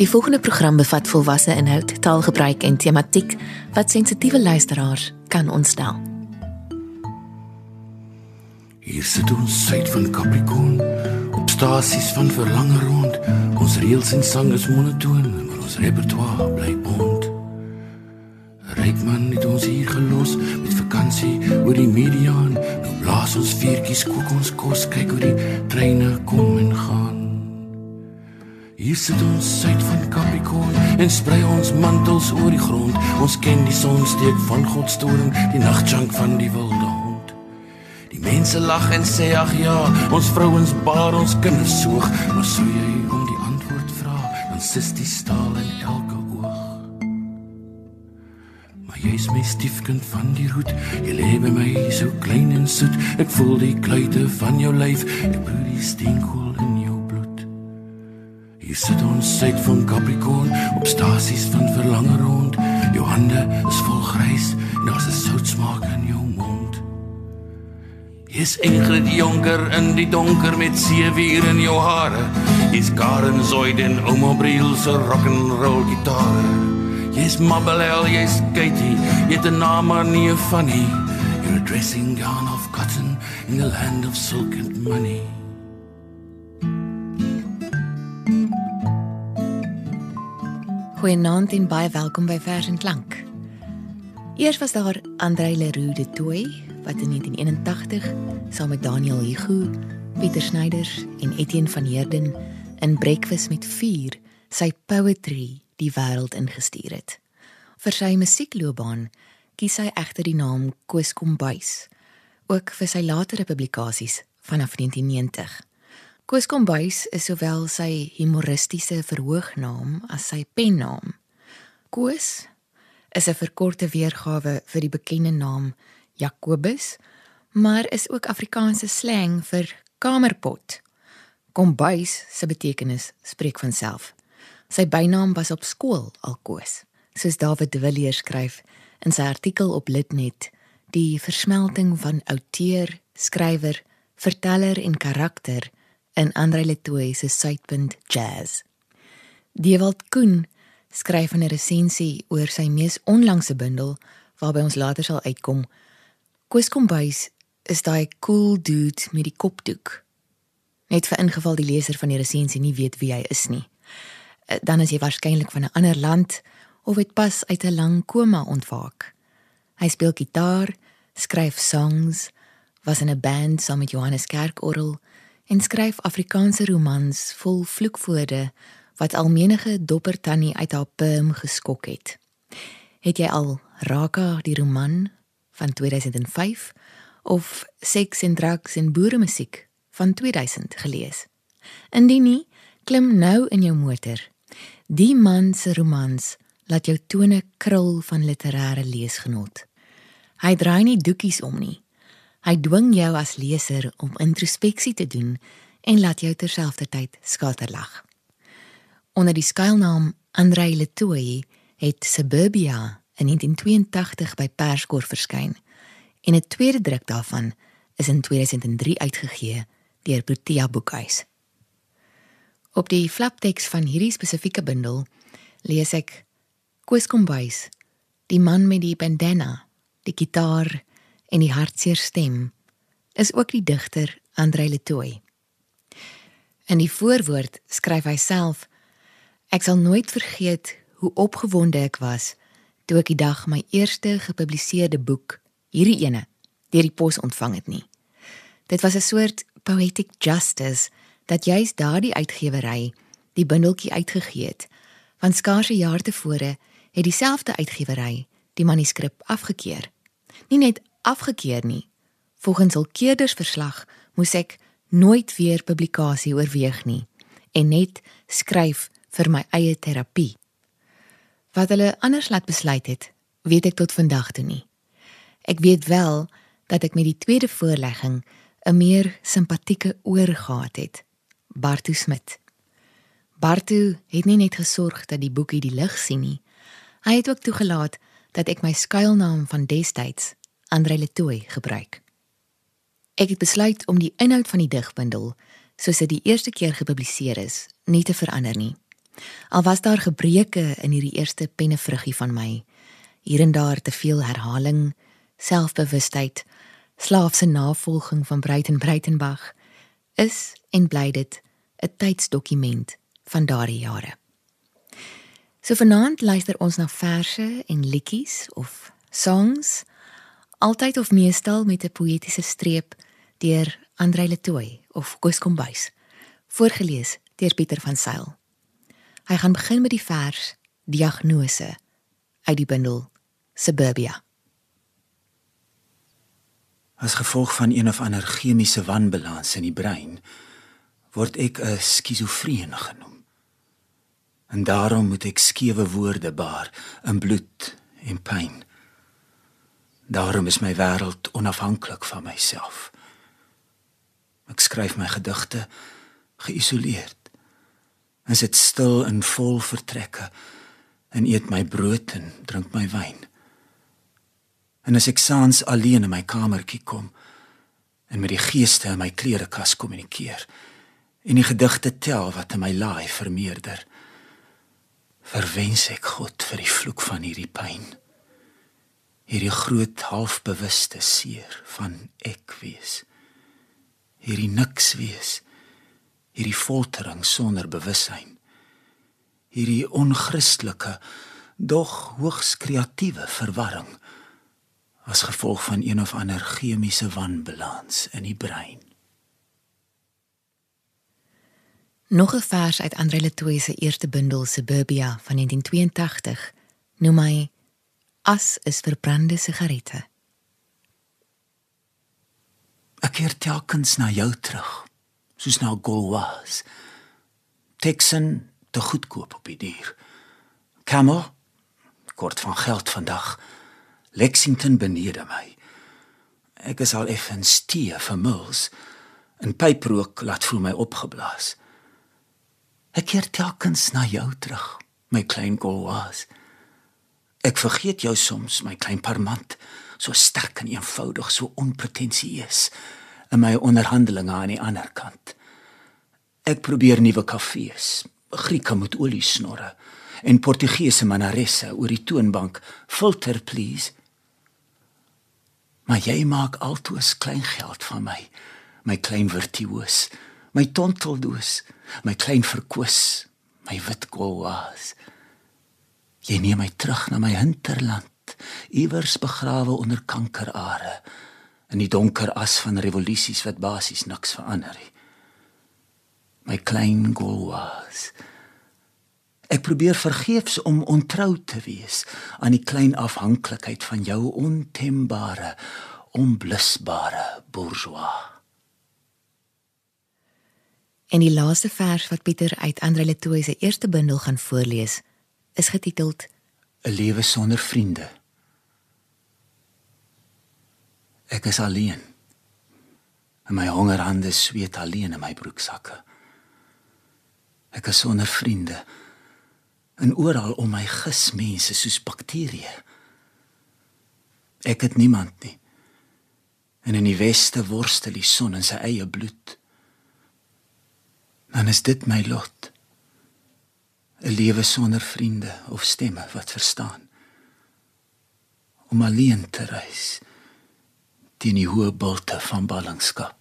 Die volgende program bevat volwasse inhoud, taalgebruik en tematiek wat sensitiewe luisteraars kan ontstel. Hier sit ons suid van Capricorn op stasies van verlange rond. Ons reëls en sang is monotoon, maar ons repertoire bly bond. Rykman het ons hier gelos met vakansie oor die mediaan. Nou blaas ons vuurtjies, kook ons kos, kyk hoe die treine kom en gaan. Hier sit ons suid van Capricorn en sprei ons mantels oor die grond. Ons ken die sonsteek van God storing, die nagjank van die wilde hond. Die mense lag en sê ag ja, ons vrouens baar ons kinders soog, maar sou jy om die antwoord vra, dan sis die staal in elke oog. Maar jy's my stiefkind van die roet, jy lê by my so klein en soet. Ek voel die kluite van jou lyf, ek proe die bloed. Hier sit ons suid van Capricorn op stasies van verlange rond. Jou hande is vol grys en daar's 'n soutsmaak in jou mond. Jy's Ingrid Jonker in die donker met seewier in jou hare. Jy's Karen Zoid en Ouma Briel se rock and roll gitaar. Jy's Mabel, jy's Katie, jy't 'n naam maar nie 'n funny. You're dressing gown of cotton in the land of silk and money. Goeienaand en baie welkom by Vers en Klank. Eers was daar Andrei Leroux de Tooi wat in 1981 saam met Daniel Hugo, Pieter Snyders en Etienne van Heerden in Breakfast met 4 sy poetry die wêreld ingestuur het. Vir sy musiekloopbaan kies hy egter die naam Koos Kombuis, ook vir sy latere publikasies vanaf 1990. Koos Kombuis is sowel sy humoristiese verhoognaam as sy pennaam. Koos is 'n verkorte weergawe vir die bekende naam Jacobus, maar is ook Afrikaanse slang vir kamerpot. Kombuis se betekenis spreek van self. Sy bynaam was op skool al Koos, soos David de Villiers skryf in sy artikel op Litnet, die versmelting van outeur, skrywer, verteller en karakter in Andre Letoy se Suidpunt Jazz. Dewald Koen skryf 'n resensie oor sy mees onlangse bundel waarby ons later sal uitkom. Koos Kombuis is daai cool dude met die kopdoek. Net vir ingeval die leser van die resensie nie weet wie hy is nie. Eh, Dan is hy waarskynlik van 'n ander land of het pas uit 'n lang koma ontwaak. Hy speel gitaar, skryf songs, was in 'n band saam met Johannes Kerkorrel en skryf Afrikaanse romans vol vloekwoorde wat al menige dopper tannie uit haar perm geskok het. Het jy al Raka die roman van 2005 of Seks en Drugs en Boeremusiek van 2000 gelees? Indien nie, klim nou in jou motor. Die man se romans laat jou tone krul van literêre leesgenot. Hy draai nie doekies om nie. Hy dwing jou as leser om introspeksie te doen en laat jou terselfdertyd skaterlag. Onder die skuilnaam Andrei Letoy het Suburbia in 1982 by Perskor verskyn en 'n tweede druk daarvan is in 2003 uitgegee deur Protea Boekhuis. Op die flapteks van hierdie spesifieke bundel lees ek Koos Kombuis, die man met die bandana, die gitaar en die hartseer stem, is ook die digter Andrei Letoy. In die voorwoord skryf hy self: Ek sal nooit vergeet hoe opgewonde ek was toe ek die dag my eerste gepubliseerde boek, hierdie ene, deur die pos ontvang het nie. Dit was 'n soort poetic justice dat juis daardie uitgewery die bundeltjie uitgegee het. Want skaars 'n jaar tevore het dieselfde uitgewery die manuskrip afgekeur. Nie net afgekeur nie. Volgens hul keerdersverslag moes ek nooit weer publikasie oorweeg nie en net skryf vir my eie terapie. Wat hulle anders laat besluit het, weet ek tot vandag toe nie. Ek weet wel dat ek met die tweede voorlegging 'n meer simpatieke oor gehad het. Bartu Smit. Bartu het nie net gesorg dat die boekie die lig sien nie. Hy het ook toegelaat dat ek my skuilnaam van destyds, Andre Letoy, gebruik. Ek het besluit om die inhoud van die digbundel, soos dit die eerste keer gepubliseer is, nie te verander nie. Al was daar gebreke in hierdie eerste pennevruggie van my, hier en daar te veel herhaling, selfbewustheid, slaafse navolging van Breiten Breitenbach, is en bly dit 'n tydsdokument van daardie jare. So vanaand luister ons na verse en liedjies of songs, altyd of meestal met 'n poëtiese streep deur Andrei Letoy of Koos Kombuis, voorgeles deur Pieter van Sail. Hy gaan begin met die vers Diagnose uit die bundel Suburbia. As gevolg van een of ander chemiese wanbalans in die brein word ek 'n skizofreen genoem. En daarom moet ek skewe woorde baar in bloed en pyn. Daarom is my wêreld onafhanklik van myself. Ek skryf my gedigte geïsoleerd. En sit stil in vol vertrekke en eet my brood en drink my wyn. En as ek saans alleen in my kamertjie kom en met die geeste in my klerekas kommunikeer en die gedigte tel wat in my laai vermeerder, verwens ek God vir die vloek van hierdie pyn. Hierdie groot halfbewuste seer van ek wees. Hierdie niks wees. Hierdie foltering sonder bewussyn. Hierdie onchristelike, dog hoogs kreatiewe verwarring as gevolg van een of ander chemiese wanbalans in die brein. Nog 'n vers uit Andre Letoy se eerste bundel Suburbia van 1982 noem hy As is verbrande sigarette. Ek keer telkens na jou terug, soos na Gauloise. Texan te goedkoop op die dier. Camel kort van geld vandag. Lexington benede my. Ek is al effens stee vermuls. 'n Pyprook laat voel my opgeblaas. Ek keer telkens na jou terug, my klein Gauloise. Ek vergeet jou soms, my klein parmant, so sterk en eenvoudig, so onpretensieus in my onderhandelinge aan die ander kant. Ek probeer nuwe kafees, Grieke met olie snorre en Portugese manaresse oor die toonbank, filter please. Maar jy maak altoos klein geld van my, my klein virtuoos, my tonteldoos, my klein verkwis, my wit golwas. Jy neem my terug na my hinterland, iewers begrawe onder kankerare, in die donker as van revolusies wat basies niks verander nie. My klein golwas. Ek probeer vergeefs om ontrou te wees aan die klein afhanklikheid van jou ontembare, onblusbare bourgeois. En die laaste vers wat Pieter uit Andre Letoy se eerste bundel gaan voorlees, is getiteld 'n Lewe sonder vriende. Ek is alleen. En my hongerhande sweet alleen in my broeksakke. Ek is sonder vriende en oral om my gis mense soos bakterieë. Ek het niemand nie. En in die weste worstel die son in sy eie bloed. Dan is dit my lot. 'n Lewe sonder vriende of stemme wat verstaan. Om alleen te reis teen die hoë bulte van ballingskap.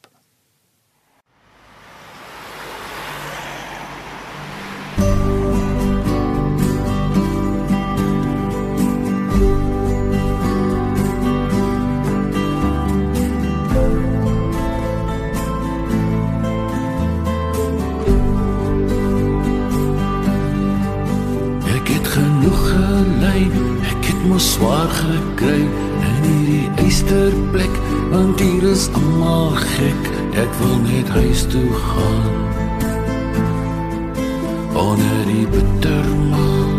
Swaar gekry in hierdie eysterplek want hier is almal gek ek wil net huis toe gaan. Onder die bittermaan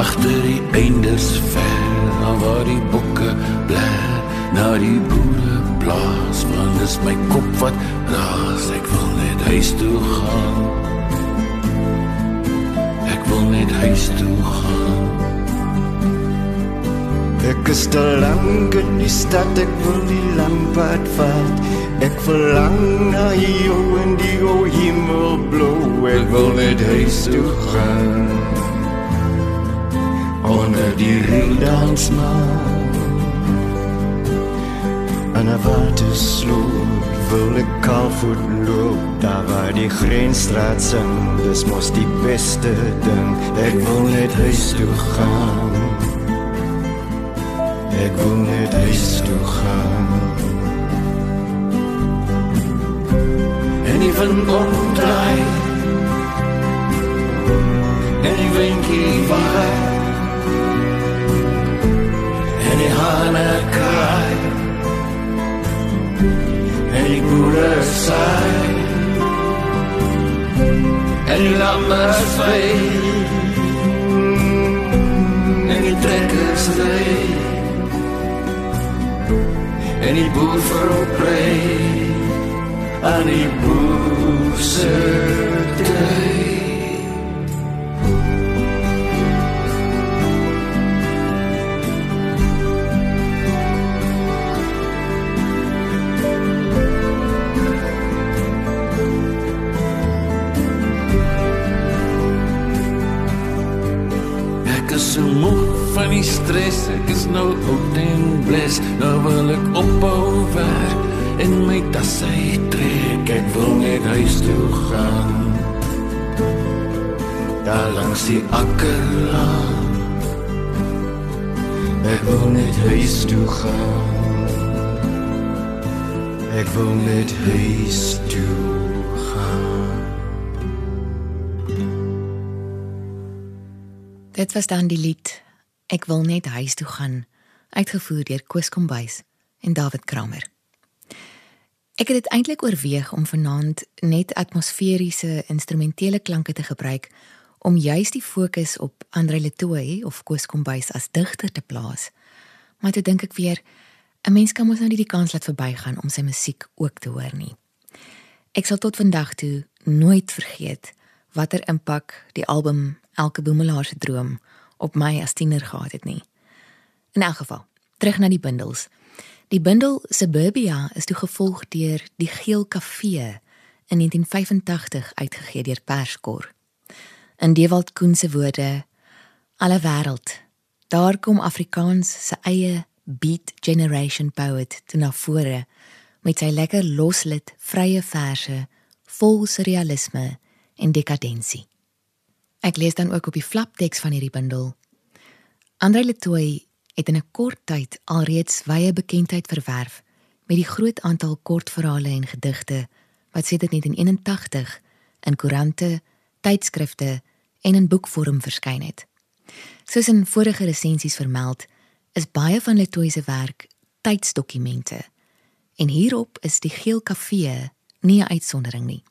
agter die einders ver waar die bokke bly na die boere blaas want dis my kop wat raas ek wil net huis toe gaan. Ek wil net huis toe gaan Ek is te lank in die stad, ek wil die lang pad vat. Ek verlang na jou in die o hemel blou. Ek wil net huis toe gaan. Onder die rietdansman. En 'n watersloop wil ek kalvoet loop daar waar die grensstraat sing. Dis mos die beste ding. Ek wil net huis toe gaan. Ek wil net huis toe gaan. En even omdraai. En die winkie waai. En die hane kraai. En die boere saai. En die lammers vee. En die trekkers ry. En die boer vrou pray aan die boer van die stres, ek is nou oud en bles. Nou wil ek ophou werk en my tasse trek. Ek wil net huis toe gaan. Daar langs die akkerlaan. Ek wil net huis toe gaan. Ek wil net huis toe gaan. Dit was dan die lied Ek wil net huis toe gaan, uitgevoer deur Koos Kombuis en David Kramer. Ek het dit eintlik oorweeg om vanaand net atmosferiese instrumentele klanke te gebruik om juis die fokus op Andre Letoy of Koos Kombuis as digter te plaas. Maar toe dink ek weer 'n mens kan mos nou nie die kans laat verbygaan om sy musiek ook te hoor nie. Ek sal tot vandag toe nooit vergeet watter impak die album Elke Boemelaar se droom op my as tiener gehad het nie. In elk geval, terug na die bundels. Die bundel Suburbia is toe gevolg deur Die Geel Kafee in 1985 uitgegee deur Perskor. In Dewald Koen se woorde: Alle wêreld, daar kom Afrikaans se eie beat generation poet toe na vore met sy lekker loslit vrye verse vol surrealisme en dekadensie. Ek lees dan ook op die flapteks van hierdie bundel. Andre Letoy het in 'n kort tyd alreeds wye bekendheid verwerf met die groot aantal kortverhale en gedigte wat sedert 1981 in koerante, tydskrifte en in boekvorm verskyn het. Soos in vorige resensies vermeld, is baie van Letoy se werk tydsdokumente. En hierop is die Geel Kafee nie 'n uitsondering nie.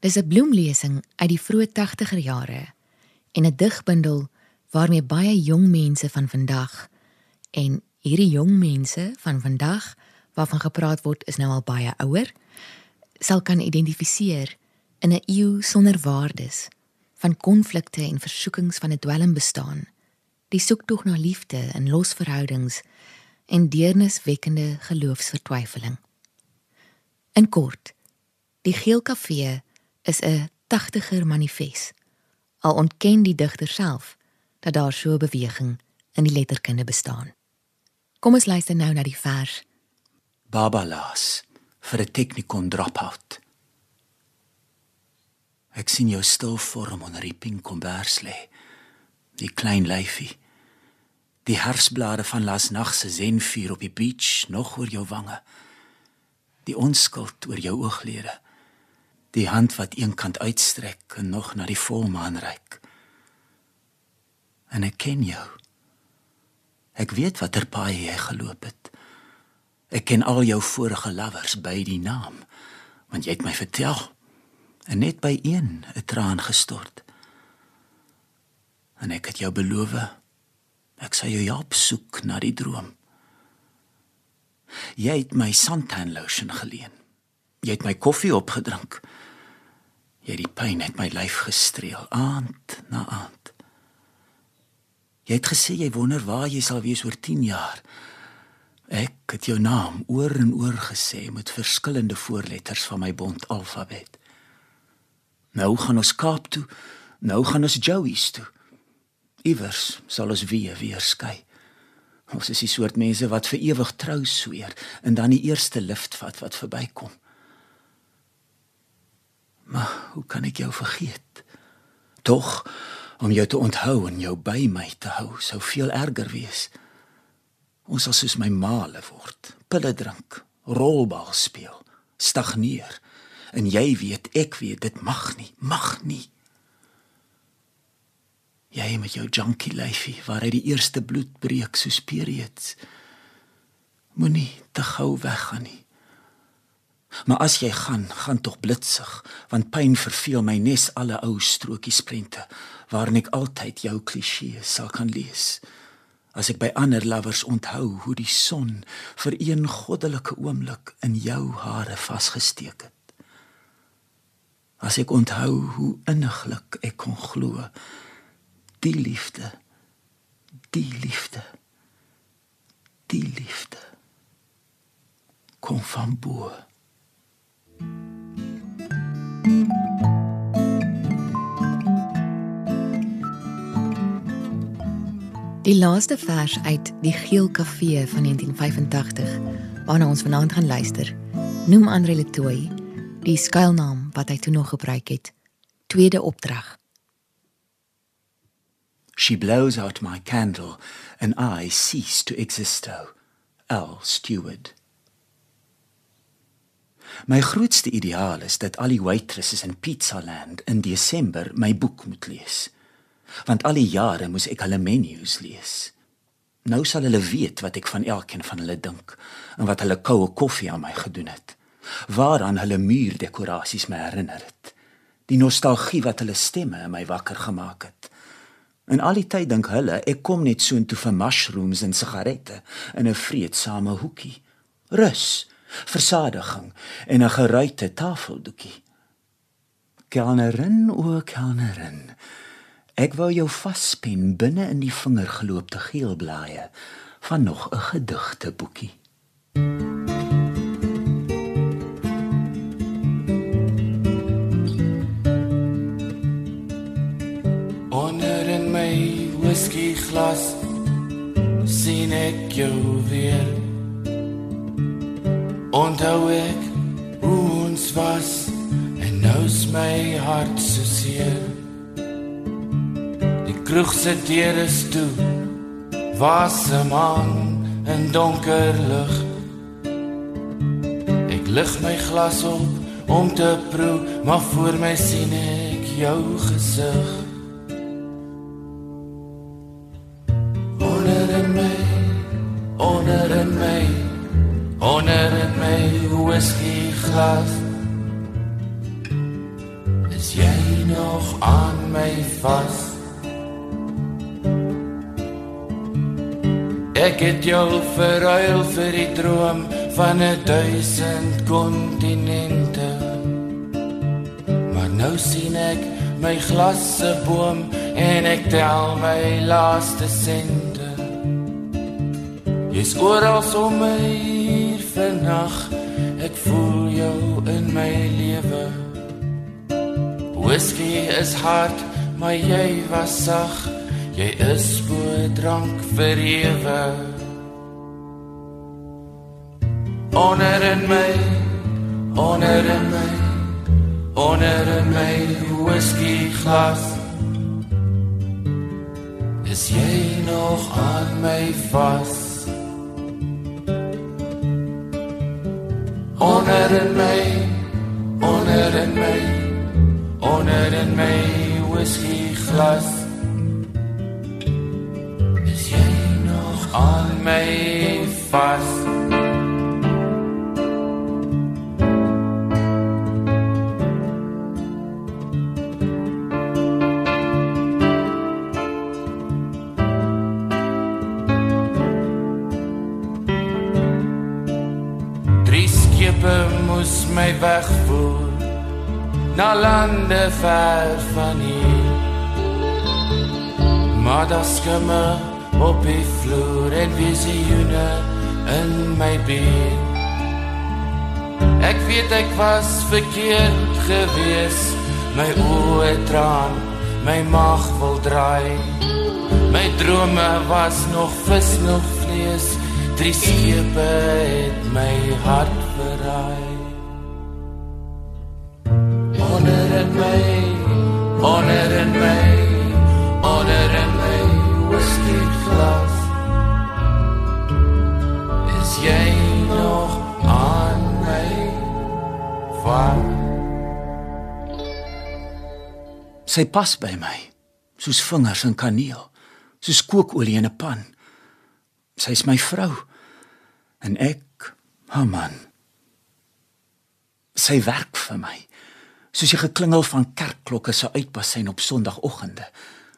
Dis 'n bloemlesing uit die vroeë 80er jare en 'n digbundel waarmee baie jong mense van vandag en hierdie jong mense van vandag waarvan gepraat word is nou al baie ouer sal kan identifiseer in 'n eeu sonder waardes van konflikte en versoekings van 'n dwelm bestaan die soektog na liefde in losverhoudings en deerniswekkende geloofsvertwyfeling. In kort die geel kafee is 'n 80er manifest. Al ontken die digter self dat daar so 'n beweging in die letterkunde bestaan. Kom ons luister nou na die vers. Baba laas vir 'n technikon dropout. Ek sien jou stil vorm onder die pink kombers lê. Die klein lyfie. Die herfsblare van laas nag se zenvuur op die beach nog oor jou wange. Die onskuld oor jou ooglede die hand wat eenkant uitstrek en nog na die volmaan reik. En ek ken jou. Ek weet watter paai jy geloop het. Ek ken al jou vorige lovers by die naam, want jy het my vertel. En net by een 'n traan gestort. En ek het jou beloof ek sal jou help soek na die droom. Jy het my suntan lotion geleen. Jy het my koffie opgedrink. Jy het die pyn uit my lyf gestreel aand na aand. Jy het gesê jy wonder waar jy sal wees oor 10 jaar. Ek het jou naam oor en oor gesê met verskillende voorletters van my bond alfabet. Nou gaan ons Kaap toe. Nou gaan ons Joey's toe. Iewers sal ons weer weer skei. Ons is die soort mense wat vir ewig trou sweer en dan die eerste lift vat wat verbykom. Maar hoe kan ek jou vergeet? Tog om jou te onthou en jou by my te hou sou veel erger wees. Ons sal soos my maale word, pille drink, rolbal speel, stagneer. En jy weet, ek weet, dit mag nie, mag nie. Jy met jou junkie lyfie waar hy die eerste bloed breek soos periods. Moenie te gou weggaan nie. Maar as jy gaan, gaan tog blitsig, want pyn verveel my nes alle ou strokies prente waarin ek altyd jou klisjé sal kan lees. As ek by ander lovers onthou hoe die son vir een goddelike oomblik in jou hare vasgesteek het. As ek onthou hoe inniglik ek kon glo die liefde die liefde die liefde kom van bo Die laaste vers uit Die Geel Kafee van 1985 waarna ons vanaand gaan luister, noem Andre Letoy die skuilnaam wat hy toe nog gebruik het. Tweede opdrag. She blows out my candle, and I cease to existo. L. Steward. My grootste ideaal is dat al die waitresses in Pizza Land in Desember my boek moet lees. Want al die jare moes ek hulle menus lees. Nou sal hulle weet wat ek van elkeen van hulle dink en wat hulle koue koffie aan my gedoen het. Waaraan hulle muurdekorasies my herinner het. Die nostalgie wat hulle stemme in my wakker gemaak het. En al die tyd dink hulle ek kom net so intoe vir mushrooms en sigarette in 'n vreedsame hoekie. Rus, versadiging en 'n geruite tafeldoekie. Kelnerin o kelnerin. Ek wou jou vaspen binne in die vingergeloopte geel blaaie van nog 'n gedigte boekie. whisky glas sien ek jou weer onthou ek hoe ons was en nou is my hart so seer. Die kroeg se deure is toe was 'n man in donker lig ek lig my glas op om te proe maar voor my sien ek jou gesig glas Is jy nog aan my vas? Ek het jou verruil vir die droom van 'n duisend kontinente Maar nou sien ek my glas se boom en ek tel my laaste sente. Jy's oral om my hier vanaand Ek voel jou in my lewe. Whisky is hard, maar jy was sag. Jy is bo drank vir ewe. Honor in my, honor in my, honor in my whisky glas. Is jy nog aan my vas? Honor in my, honor in my, honor in my lande ver van hier maar das skimme op die vloer en visioene in my bed. Ek weet ek was verkeerd gewees, my oë traan, my maag wil draai. My drome was nog vis nog vlees, drie skepe het my hart verraai. In my, honor in my, honor in my, whiskey glass. Is jy nog aan my? Waar? Sy pas by my, soos vingers in kaneel, soos kookolie in 'n pan. Sy's my vrou en ek haar man. Sy werk vir my, soos die geklingel van kerkklokke se uitbasyn op Sondagoggende,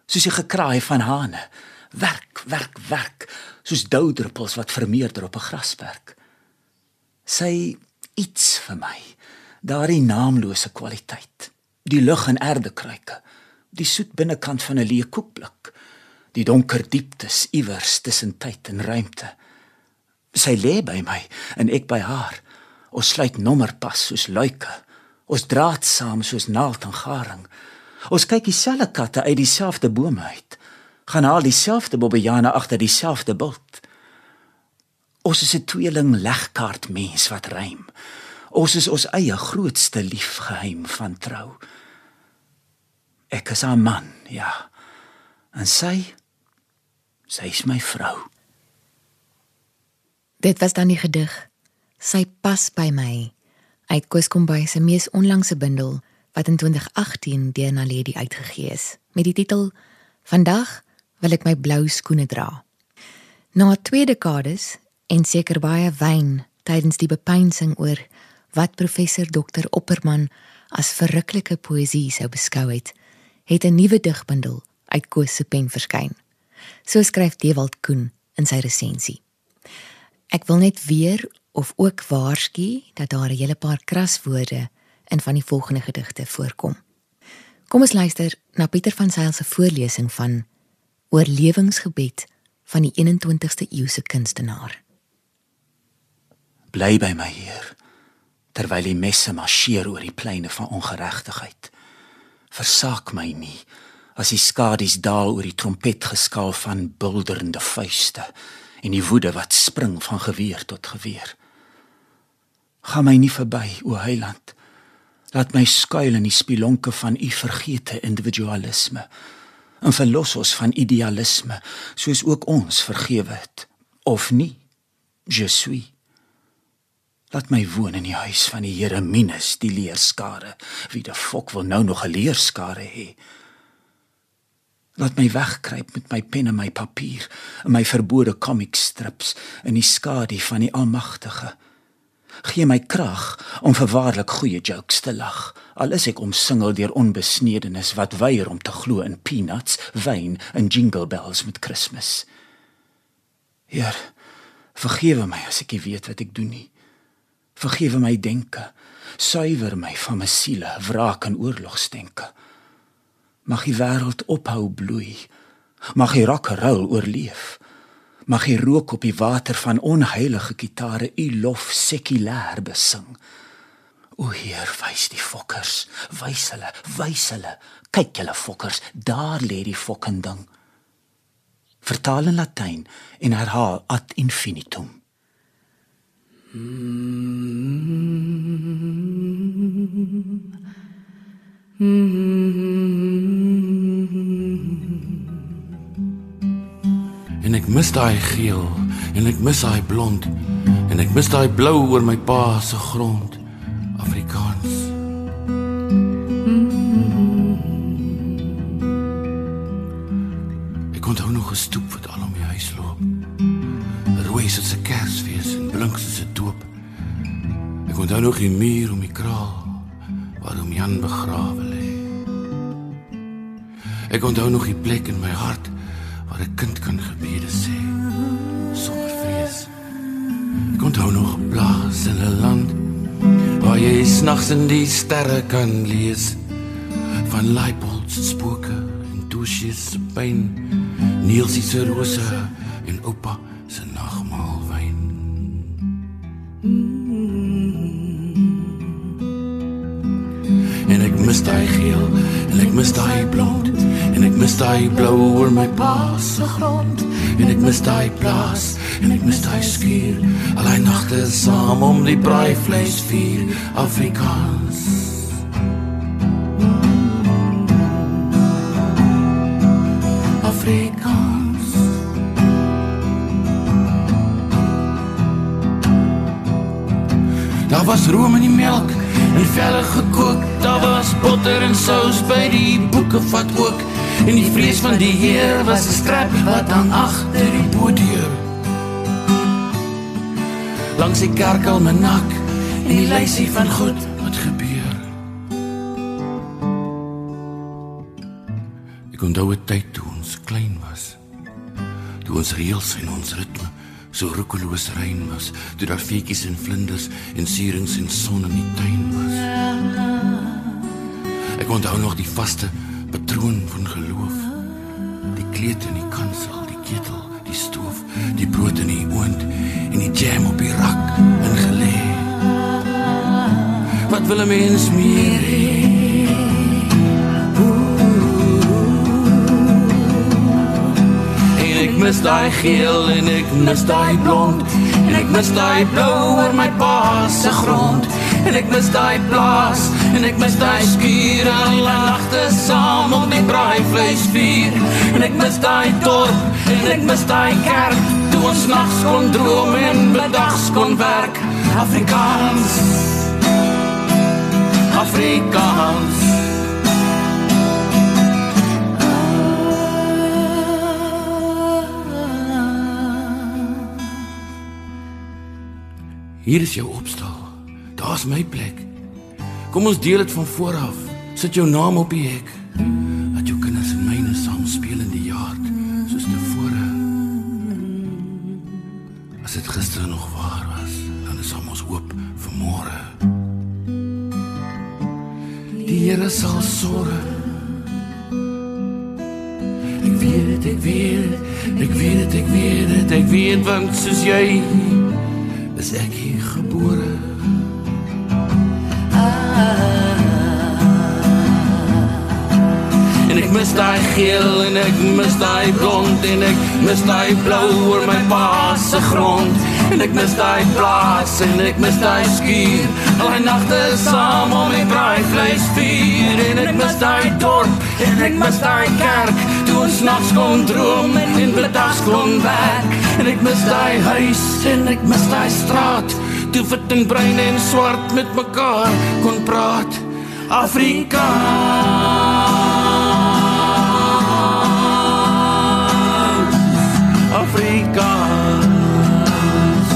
soos die gekraai van hane. Werk, werk, werk, soos doudruppels wat vermeerder op 'n grasperk. Sy iets vir my, daardie naamlose kwaliteit, die lug en aarde kruike, die soet binnekant van 'n leë koekblik, die donker dieptes iewers tussen tyd en ruimte. Sy lê by my en ek by haar. Ons sluit nommerpas soos luike. Ons draad saam soos naald en garing. Ons kyk dieselfde katte uit dieselfde bome uit. Gaan haal dieselfde bobbejane agter dieselfde bult. Ons is 'n tweeling legkaart mens wat rym. Ons is ons eie grootste liefgeheim van trou. Ek is haar man, ja. En sy sy is my vrou. Dit was dan die gedig. Sy pas by my uit Koos Kombuis se mees onlangse bundel wat in 2018 deur Naledi uitgegee is met die titel Vandag wil ek my blou skoene dra. Na twee dekades en seker baie wyn tydens die bepeinsing oor wat professor Dr Opperman as verruklike poësie sou beskou het, het 'n nuwe digbundel uit Koos se pen verskyn. So skryf Dewald Koen in sy resensie. Ek wil net weer of ook waarsku dat daar 'n hele paar kraswoorde in van die volgende gedigte voorkom. Kom ons luister na Pieter van Sail se voorlesing van Oorlewingsgebed van die 21ste eeuse kunstenaar. Bly by my Heer terwyl die messe marseer oor die pleine van ongeregtigheid. Versaak my nie as die skadies daal oor die trompetgeskaal van bulderende vuiste en die woede wat spring van geweer tot geweer. Gaan my nie verby, o Heiland. Laat my skuil in die spilonke van u vergete individualisme. En verlos ons van idealisme, soos ook ons vergewe het of nie. Je suis. Laat my woon in die huis van die Here Minus, die leerskare. Wie die fok wil nou nog 'n leerskare hê? Laat my wegkruip met my pen en my papier, in my verbode comic strips in die skadu van die Almagtige. Gee my krag om verwaarlik goeie jokes te lag, al is ek omsingel deur onbesnedenis wat weier om te glo in peanuts, wyn en jingle bells met Kersfees. Heer, vergewe my as ek nie weet wat ek doen nie. Vergewe my denke, suiwer my van my siele, wraak en oorlogsdenke. Mag die wêreld ophou bloei. Mag die rock'n'roll oorleef. Mag die rook op die water van onheilige gitare u lof sekulêr besing. O Heer, wys die fokkers, wys hulle, wys hulle. Kyk julle fokkers, daar lê die fokkending. Vertaal in Latyn en herhaal ad infinitum. En ek mis daai geel en ek mis daai blond en ek mis daai blou oor my pa se grond Afrikaans. Ek onthou nog 'n stoep wat al om die huis loop. Rooi soos 'n Kersfees en blink soos 'n doop. Ek onthou nog die muur om die kraal waar hom Jan begrawe lê. Ek onthou nog die plek in my hart maar 'n kind kan gebede sê sonder vrees. Ek onthou nog 'n plaas in 'n land waar jy snags in die sterre kan lees van Leipold se spooke en Dosje se pyn, Nielsie se rose en oupa se nagmaalwyn. En ek mis daai geel en ek mis daai blond. En ek mis daai blou oor my pa se grond. En ek mis daai plaas. En ek mis daai skuur. Al die nagte saam om die braaivleis vier. Afrikaans. Afrikaans. Daar was room in die melk en velle gekook. Botter en sous by die boeke vat ook. En die vlees van die Heer was 'n strap wat hang agter die poortdeur. Langs die kerkalmanak en die lysie van goed wat gebeur. Ek onthou 'n tyd toe ons klein was. Toe ons reëls en ons ritme so roekeloos rein was, toe daar feetjies en vlinders en sierings en son in die tuin was. Ek onthou nog die vaste patroon van geloof. Die kleed in die kansel, die ketel, die stoof, die brood in die oond en die jam op die rak ingelê. Wat wil 'n mens meer hê? En ek mis daai geel en ek mis daai blond en ek mis daai blou oor my pa se grond en ek mis daai plaas en ek mis daai skuur al die nagte saam om die braaivleis vuur en ek mis daai dorp en ek mis daai kerk toe ons nags kon droom en bedags kon werk. Afrikaans. Afrikaans. Hier is jou opstal. Daar's my plek. Kom ons deel dit van voor af. Sit jou naam op die hek. Dat jou kinders en myne saam speel in die yard soos tevore. As dit gister nog waar was, dan is ons hoop vir môre. Die Here sal sorg. Ek weet dit, ek weet dit, ek weet dit, ek weet dit, ek weet want soos jy is ek hier gebore. En ek mis daai geel en ek mis daai blond en ek mis daai blou oor my pa se grond. En ek mis daai plaas en ek mis daai skuur. Al die nagte saam om die braaivleis vuur en ek mis daai dorp en ek mis daai kerk. Toe ons nags kon droom en bedags kon werk. En ek mis daai huis en ek mis daai straat. Toe wit en bruin en swart met mekaar kon praat. Afrika Afrikaans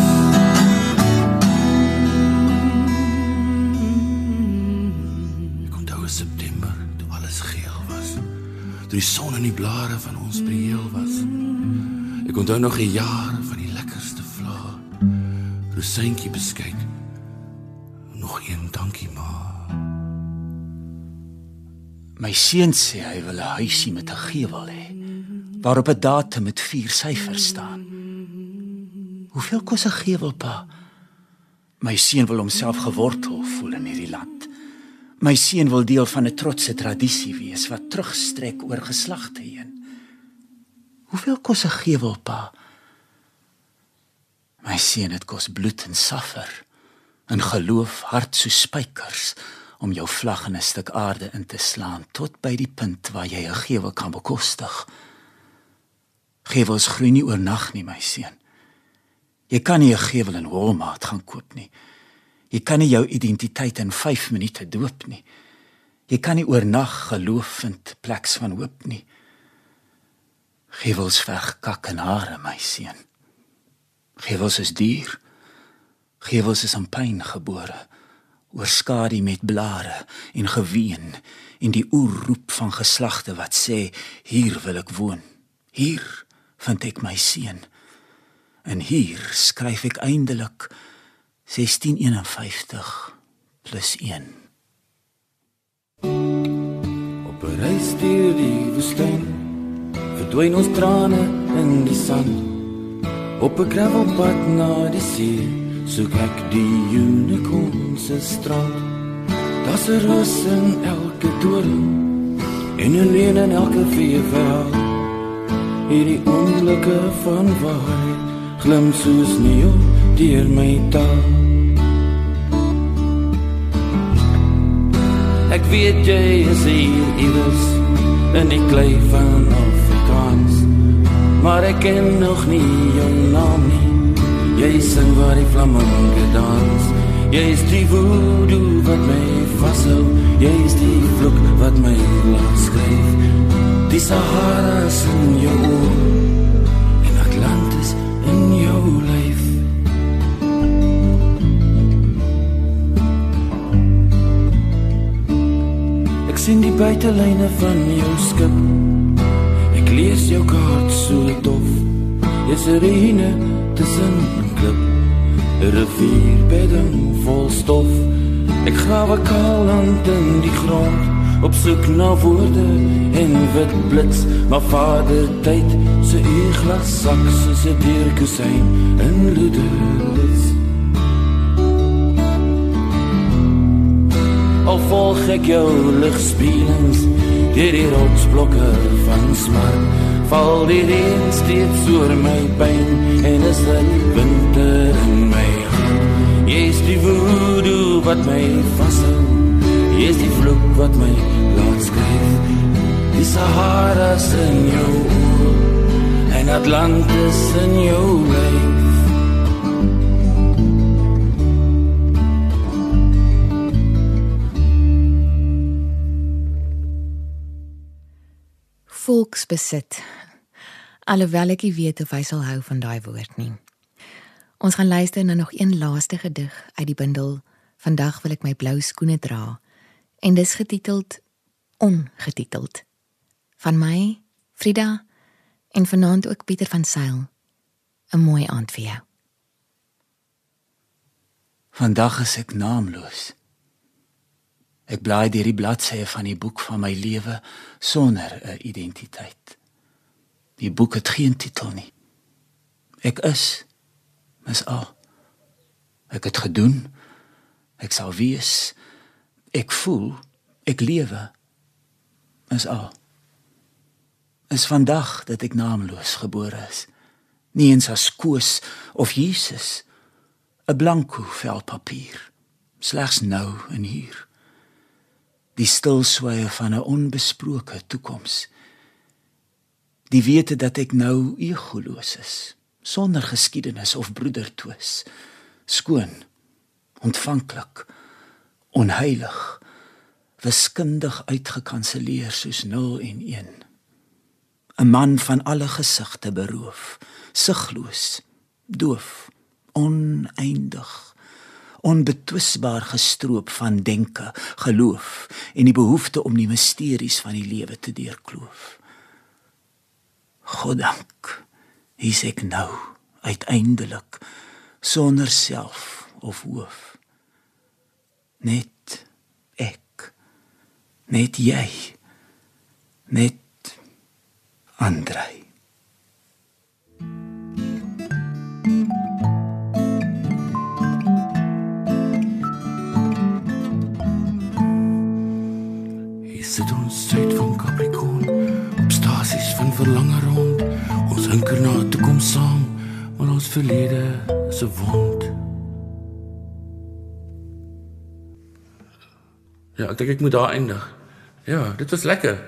Ek onthou in September toe alles geel was. Toe die son in die blare van ons prieel was. Ek onthou nog 'n jaar van die lekkerste vla. Rosyntjie beskuit. Nog een dankie ma. My seun sê hy wil 'n huisie met 'n gevel hê waarop 'n datum met vier syfers staan. Hoeveel kos 'n gevel pa? My seun wil homself gewortel voel in hierdie land. My seun wil deel van 'n trotse tradisie wees wat terugstrek oor geslagte heen. Hoeveel kos 'n gevel pa? My seun het kos bloed en saffer en geloof hart so spykers om jou vlag in 'n stuk aarde in te slaan tot by die punt waar jy 'n gevel kan bekostig. Gewels groei nie oornag nie, my seun. Jy kan nie 'n gevel in Walmart gaan koop nie. Jy kan nie jou identiteit in 5 minute doop nie. Jy kan nie oornag geloof vind pleks van hoop nie. Gewels veg kak en hare, my seun. Gewels is duur. Gewels is aan pyn gebore. Oor skadu met blare en geween en die oerroep van geslagte wat sê hier wil ek woon. Hier vind ek my seun. En hier skryf ek eindelik 1651 plus 1. Op 'n reis deur die woestyn verdwyn ons trane in die sand. Op 'n gravelpad na die see soek ek die unicorn se strand. Daar's 'n roos in elke doring en 'n leuen in elke veevel. Hierdie ongelukke van waarheid glim soos neeu deur my taal. Ek weet jy is hier iewers in die klei van Afrikaans. Maar ek ken nog nie jou naam nie. Jy sing waar die flamingo dans. Jy is die voodoo wat my vashou. Jy is die vloek wat my laat skryf. Die Sahara in jou oor. En Atlantis in jou lyf. Ek sien die buitelyne van jou skip. Ek lees jou kaart so dof. Jy's 'n reine tussen klip. 'n Rivierbedding vol stof. Ek grawe kaal land in die grond op soek na woorde en wit blits, maar vader tyd se uur glas sak soos 'n dierkusyn in ludes. Al volg ek jou ligspieelings deur die rotsblokke van smart val die reën steeds oor my pyn en is dit winter in my hart jy is die voodoo wat my vashou is die vloek wat my laat skryf die sahara in jou oor en atlantis in jou lyf volksbesit. Alhoewel ek nie weet of hy sal hou van daai woord nie. Ons gaan luister na nog een laaste gedig uit die bundel Vandag wil ek my blou skoene dra en dis getiteld Ongetiteld. Van my, Frida en vanaand ook Pieter van Sail. 'n Mooi aand vir jou. Vandag is ek naamloos. Ek blaai deur die bladsye van die boek van my lewe sonder 'n identiteit. Die boek het geen titel nie. Ek is is al. Ek het gedoen. Ek sal wees. Ek voel. Ek lewe. Is al. Is vandag dat ek naamloos gebore is. Nie eens as Koos of Jesus. 'n Blanko vel papier. Slegs nou en hier. Die stil sweye van 'n onbesproke toekoms. Die wete dat ek nou egoloos is sonder geskiedenis of broedertwis skoon ontvanklik onheilig wiskundig uitgekanselleer soos 0 en 1 'n man van alle gesigte beroof sigloos doof oneindig onbetwisbaar gestroop van denke geloof en die behoefte om die misteries van die lewe te deurkloof. Goddank hier's ek nou uiteindelik sonder self of hoof net ek. Net jy. Net Andrei. Sit ons suid van Capricorn op stasies van verlange rond. Ons hinker na toekoms saam maar ons verlede is 'n wond Ja, ek dink ek moet daar eindig. Ja, dit was lekker.